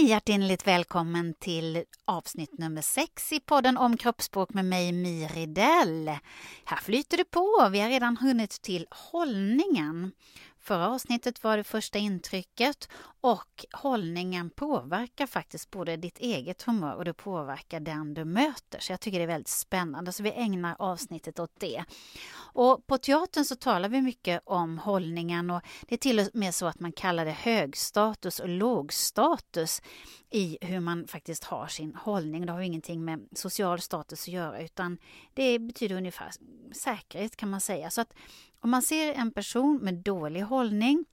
Hej hjärtinnerligt välkommen till avsnitt nummer sex i podden om kroppsspråk med mig Miridell. Här flyter det på, vi har redan hunnit till hållningen. Förra avsnittet var det första intrycket och hållningen påverkar faktiskt både ditt eget humör och det påverkar den du möter. Så jag tycker det är väldigt spännande så vi ägnar avsnittet åt det. Och på teatern så talar vi mycket om hållningen och det är till och med så att man kallar det högstatus och lågstatus i hur man faktiskt har sin hållning. Det har ju ingenting med social status att göra utan det betyder ungefär säkerhet kan man säga. Så att om man ser en person med dålig hållning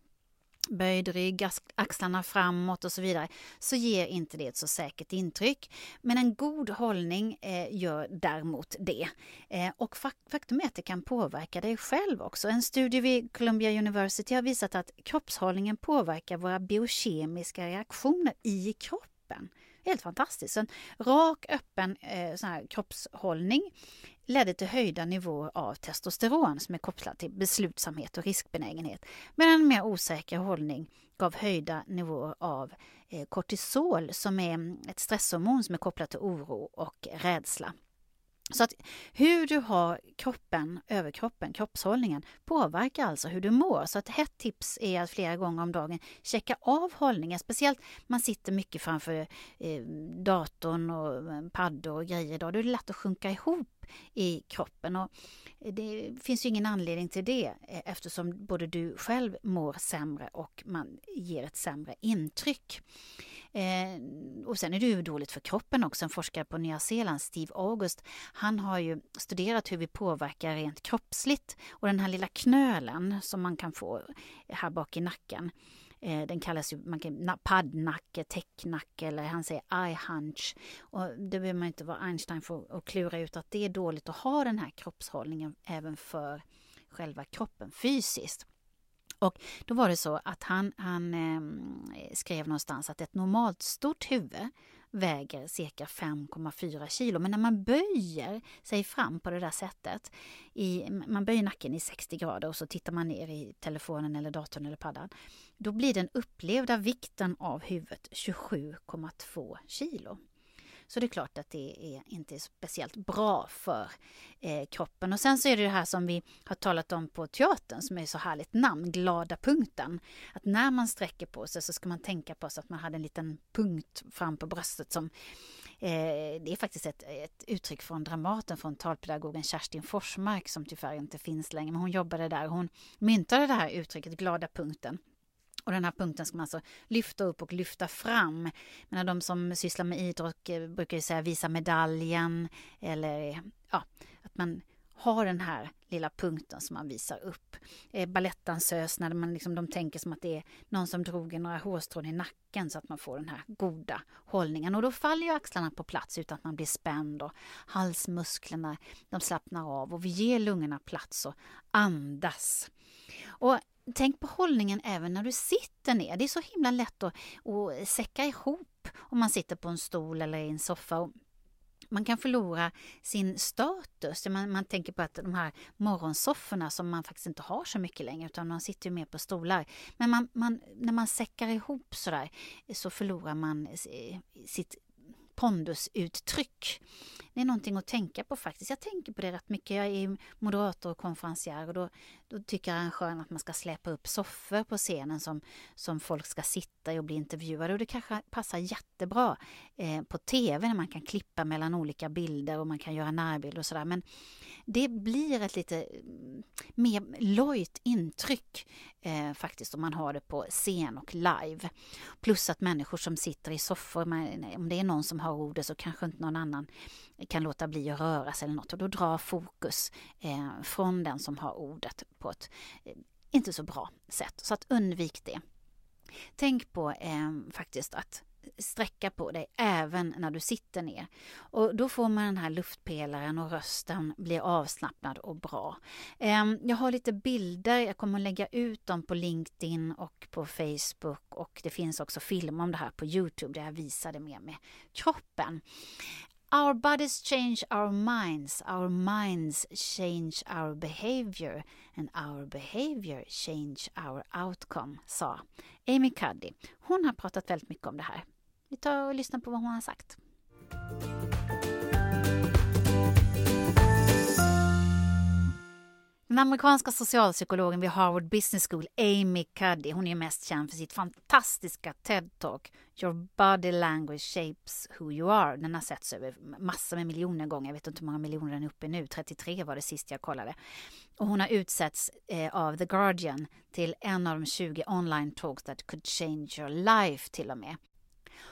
böjd rygg, axlarna framåt och så vidare, så ger inte det ett så säkert intryck. Men en god hållning eh, gör däremot det. Eh, och faktum är att det kan påverka dig själv också. En studie vid Columbia University har visat att kroppshållningen påverkar våra biokemiska reaktioner i kroppen. Helt fantastiskt. En rak, öppen eh, sån här kroppshållning ledde till höjda nivåer av testosteron som är kopplat till beslutsamhet och riskbenägenhet. Medan en mer osäker hållning gav höjda nivåer av eh, kortisol som är ett stresshormon som är kopplat till oro och rädsla. Så att hur du har kroppen, överkroppen, kroppshållningen påverkar alltså hur du mår. Så ett hett tips är att flera gånger om dagen checka av hållningen. Speciellt man sitter mycket framför eh, datorn och eh, paddor och grejer. Då, då är det lätt att sjunka ihop i kroppen. Och det finns ju ingen anledning till det eh, eftersom både du själv mår sämre och man ger ett sämre intryck. Eh, och sen är det ju dåligt för kroppen också. En forskare på Nya Zeeland, Steve August, han har ju studerat hur vi påverkar rent kroppsligt. Och den här lilla knölen som man kan få här bak i nacken, eh, den kallas ju man kan, paddnacke, täcknacke eller han säger eye hunch. Och det behöver man inte vara Einstein för att klura ut att det är dåligt att ha den här kroppshållningen även för själva kroppen fysiskt. Och då var det så att han, han eh, skrev någonstans att ett normalt stort huvud väger cirka 5,4 kilo. Men när man böjer sig fram på det där sättet, i, man böjer nacken i 60 grader och så tittar man ner i telefonen eller datorn eller paddan, då blir den upplevda vikten av huvudet 27,2 kilo. Så det är klart att det är inte speciellt bra för eh, kroppen. Och sen så är det det här som vi har talat om på teatern som är så härligt namn, glada punkten. Att när man sträcker på sig så ska man tänka på sig att man hade en liten punkt fram på bröstet som eh, det är faktiskt ett, ett uttryck från Dramaten från talpedagogen Kerstin Forsmark som tyvärr inte finns längre. Men hon jobbade där. Hon myntade det här uttrycket, glada punkten. Och den här punkten ska man alltså lyfta upp och lyfta fram. Men de som sysslar med idrott eh, brukar ju säga visa medaljen eller ja, att man har den här lilla punkten som man visar upp. Eh, Balettdansös, när man liksom, de tänker som att det är någon som drog i några hårstrån i nacken så att man får den här goda hållningen. Och då faller ju axlarna på plats utan att man blir spänd och halsmusklerna de slappnar av och vi ger lungorna plats och andas. Och tänk på hållningen även när du sitter ner. Det är så himla lätt att, att säcka ihop om man sitter på en stol eller i en soffa. Man kan förlora sin status. Man, man tänker på att de här morgonsofforna som man faktiskt inte har så mycket längre utan man sitter ju mer på stolar. Men man, man, när man säckar ihop sådär så förlorar man sitt pondusuttryck. Det är någonting att tänka på faktiskt. Jag tänker på det rätt mycket. Jag är moderator och konferencier och då, då tycker arrangören att man ska släpa upp soffor på scenen som, som folk ska sitta i och bli intervjuade. Och det kanske passar jättebra eh, på tv när man kan klippa mellan olika bilder och man kan göra närbild och sådär. Men det blir ett lite mm, mer lojt intryck eh, faktiskt om man har det på scen och live. Plus att människor som sitter i soffor, om det är någon som har ordet så kanske inte någon annan kan låta bli att röra sig eller något och då drar fokus eh, från den som har ordet på ett eh, inte så bra sätt. Så att undvik det. Tänk på eh, faktiskt att sträcka på dig även när du sitter ner. Och då får man den här luftpelaren och rösten blir avslappnad och bra. Eh, jag har lite bilder, jag kommer att lägga ut dem på LinkedIn och på Facebook och det finns också film om det här på Youtube där jag visar det mer med kroppen. Our bodies change our minds, our minds change our behavior and our behavior change our outcome, sa Amy Cuddy. Hon har pratat väldigt mycket om det här. Vi tar och lyssnar på vad hon har sagt. Den amerikanska socialpsykologen vid Harvard Business School, Amy Cuddy, hon är mest känd för sitt fantastiska TED-talk Your body language shapes who you are. Den har setts över massor med miljoner gånger. Jag vet inte hur många miljoner den är uppe nu. 33 var det sist jag kollade. Och hon har utsetts eh, av The Guardian till en av de 20 online talks that could change your life till och med.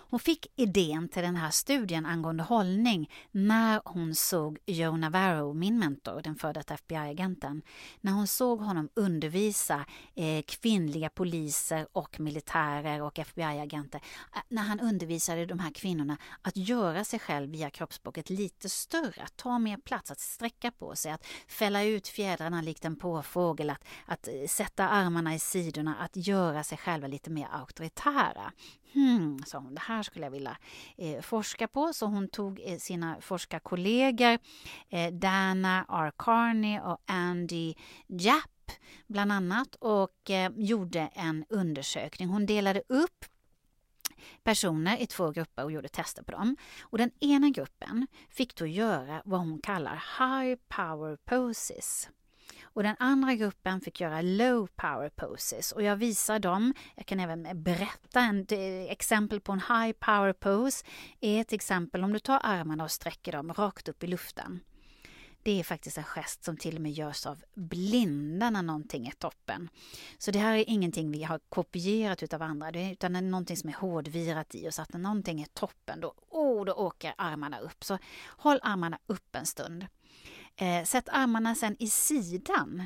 Hon fick idén till den här studien angående hållning när hon såg Joe Navarro, min mentor, den före detta FBI-agenten, när hon såg honom undervisa eh, kvinnliga poliser och militärer och FBI-agenter, eh, när han undervisade de här kvinnorna att göra sig själv via kroppsspråket lite större, att ta mer plats, att sträcka på sig, att fälla ut fjädrarna likt en påfågel, att, att eh, sätta armarna i sidorna, att göra sig själva lite mer auktoritära. Hmm, sa hon, det här skulle jag vilja eh, forska på. Så hon tog eh, sina forskarkollegor eh, Dana R. Carney och Andy Japp bland annat och eh, gjorde en undersökning. Hon delade upp personer i två grupper och gjorde tester på dem. Och den ena gruppen fick då göra vad hon kallar high power poses. Och den andra gruppen fick göra low power poses och jag visar dem. Jag kan även berätta ett exempel på en high power pose. är till exempel om du tar armarna och sträcker dem rakt upp i luften. Det är faktiskt en gest som till och med görs av blinda när någonting är toppen. Så det här är ingenting vi har kopierat utav andra, utan det är någonting som är hårdvirat i oss. Att när någonting är toppen, då, oh, då åker armarna upp. Så håll armarna upp en stund. Eh, sätt armarna sen i sidan.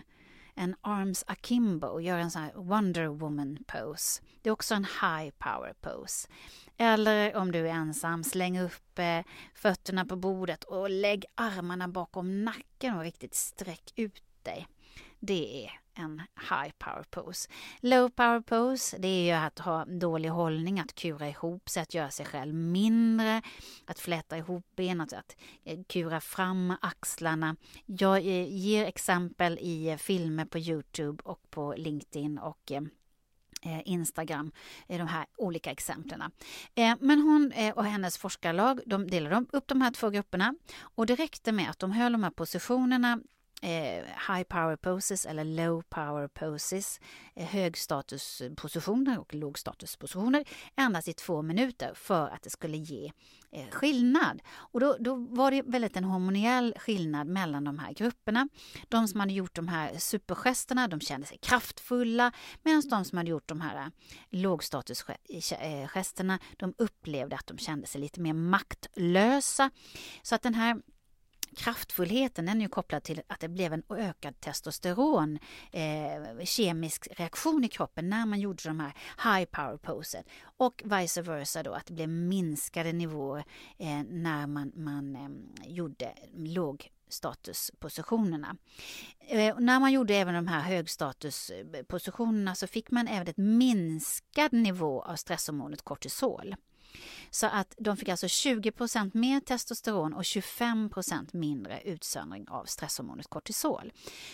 En arms akimbo, gör en sån här Wonder Woman pose. Det är också en high power pose. Eller om du är ensam, släng upp eh, fötterna på bordet och lägg armarna bakom nacken och riktigt sträck ut dig. Det är en high power pose. Low power pose, det är ju att ha dålig hållning, att kura ihop sig, att göra sig själv mindre, att fläta ihop benen, att att eh, kura fram axlarna. Jag eh, ger exempel i eh, filmer på Youtube och på LinkedIn och eh, eh Instagram, de här olika exemplen. Men hon och hennes forskarlag de delade upp de här två grupperna och det räckte med att de höll de här positionerna eh, high power poses eller low power poses, eh, högstatuspositioner och lågstatuspositioner endast i två minuter för att det skulle ge eh, skillnad. Och då, då var det väldigt en hormoniell skillnad mellan de här grupperna. De som hade gjort de här supergesterna, de kände sig kraftfulla medan de som hade gjort de här eh, lågstatusgesterna, eh, de upplevde att de kände sig lite mer maktlösa. Så att den här kraftfullheten den är ju kopplad till att det blev en ökad testosteron eh, kemisk reaktion i kroppen när man gjorde de här high power posen och vice versa då att det blev minskade nivåer eh, när man, man eh, gjorde låg statuspositionerna. Eh, när man gjorde även de här högstatuspositionerna så fick man även ett minskad nivå av stresshormonet kortisol. Så att de fick alltså 20% mer testosteron och 25% mindre utsöndring av stresshormonet kortisol.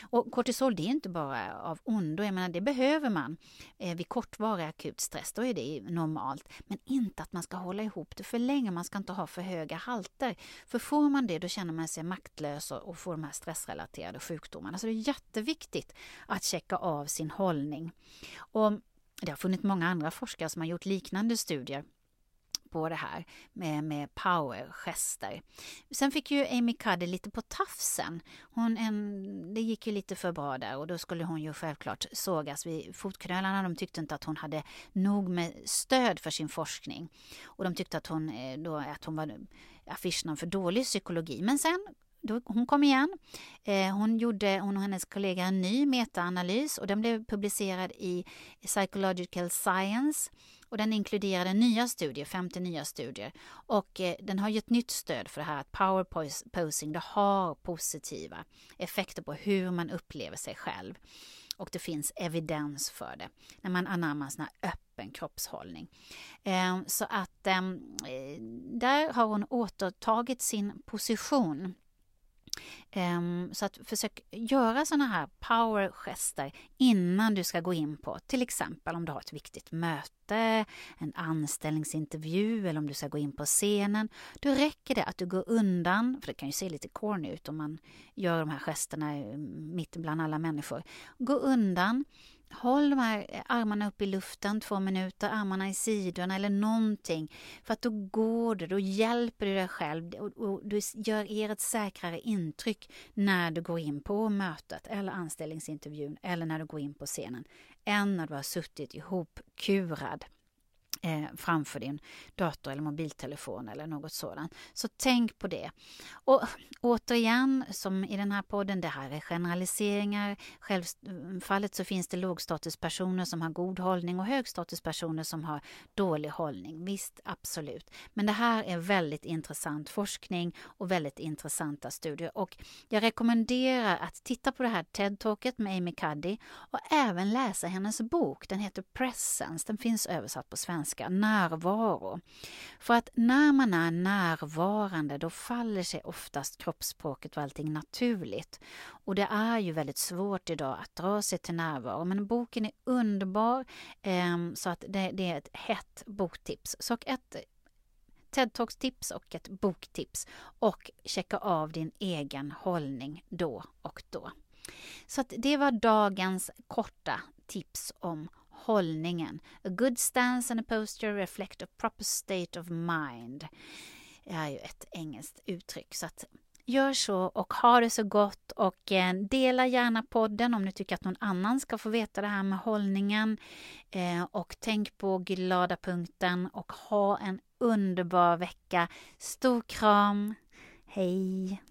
Och kortisol det är inte bara av ondo, jag menar det behöver man eh, vid kortvarig akut stress, då är det normalt. Men inte att man ska hålla ihop det för länge, man ska inte ha för höga halter. För får man det då känner man sig maktlös och får de här stressrelaterade sjukdomarna. Så det är jätteviktigt att checka av sin hållning. Och det har funnits många andra forskare som har gjort liknande studier på det här med, med power-gester. Sen fick ju Amy Cuddy lite på tafsen. Hon, en, det gick ju lite för bra där och då skulle hon ju självklart sågas vid fotknölarna. De tyckte inte att hon hade nog med stöd för sin forskning. Och de tyckte att hon, eh, då, att hon var affischnamn för dålig psykologi. Men sen hon kom igen. Eh, hon, gjorde, hon och hennes kollega en ny metaanalys och den blev publicerad i Psychological Science och den inkluderade nya studier, 50 nya studier. Och eh, den har gett nytt stöd för det här att power posing det har positiva effekter på hur man upplever sig själv. Och det finns evidens för det när man anammar sån här öppen kroppshållning. Eh, så att ehm, eh, där har hon återtagit sin position Um, så att försök göra sådana här powergester innan du ska gå in på till exempel om du har ett viktigt möte, en anställningsintervju eller om du ska gå in på scenen. Då räcker det att du går undan, för det kan ju se lite corny ut om man gör de här gesterna eh, mitt bland alla människor. Gå undan, Håll de här eh, armarna upp i luften två minuter, armarna i sidorna eller någonting. För att då går det, då hjälper du dig själv och, och du gör, er ett säkrare intryck när du går in på mötet eller anställningsintervjun eller när du går in på scenen än när du har suttit ihop kurad eh, framför din dator eller mobiltelefon eller något sådant. Så tänk på det. Och återigen, som i den här podden, det här är generaliseringar. Självfallet så finns det lågstatuspersoner som har god hållning och högstatuspersoner som har dålig hållning. Visst, absolut. Men det här är väldigt intressant forskning och väldigt intressanta studier. Och jag rekommenderar att titta på det här TED-talket med Amy Cuddy och även läsa hennes bok. Den heter Presence. Den finns översatt på svenska svenska, närvaro. För att när man är närvarande då faller sig oftast kroppsspråket och allting naturligt. Och det är ju väldigt svårt idag att dra sig till närvaro men boken är underbar eh, så att det, det är ett hett boktips. Så ett TED Talks-tips och ett boktips och checka av din egen hållning då och då. Så att det var dagens korta tips om hållningen. A good stance and a posture reflect a proper state of mind. Det är ju ett engelskt uttryck. Så att gör så och ha det så gott och eh, dela gärna podden om ni tycker att någon annan ska få veta det här med hållningen. Eh, och tänk på glada punkten och ha en underbar vecka. Stor kram. Hej!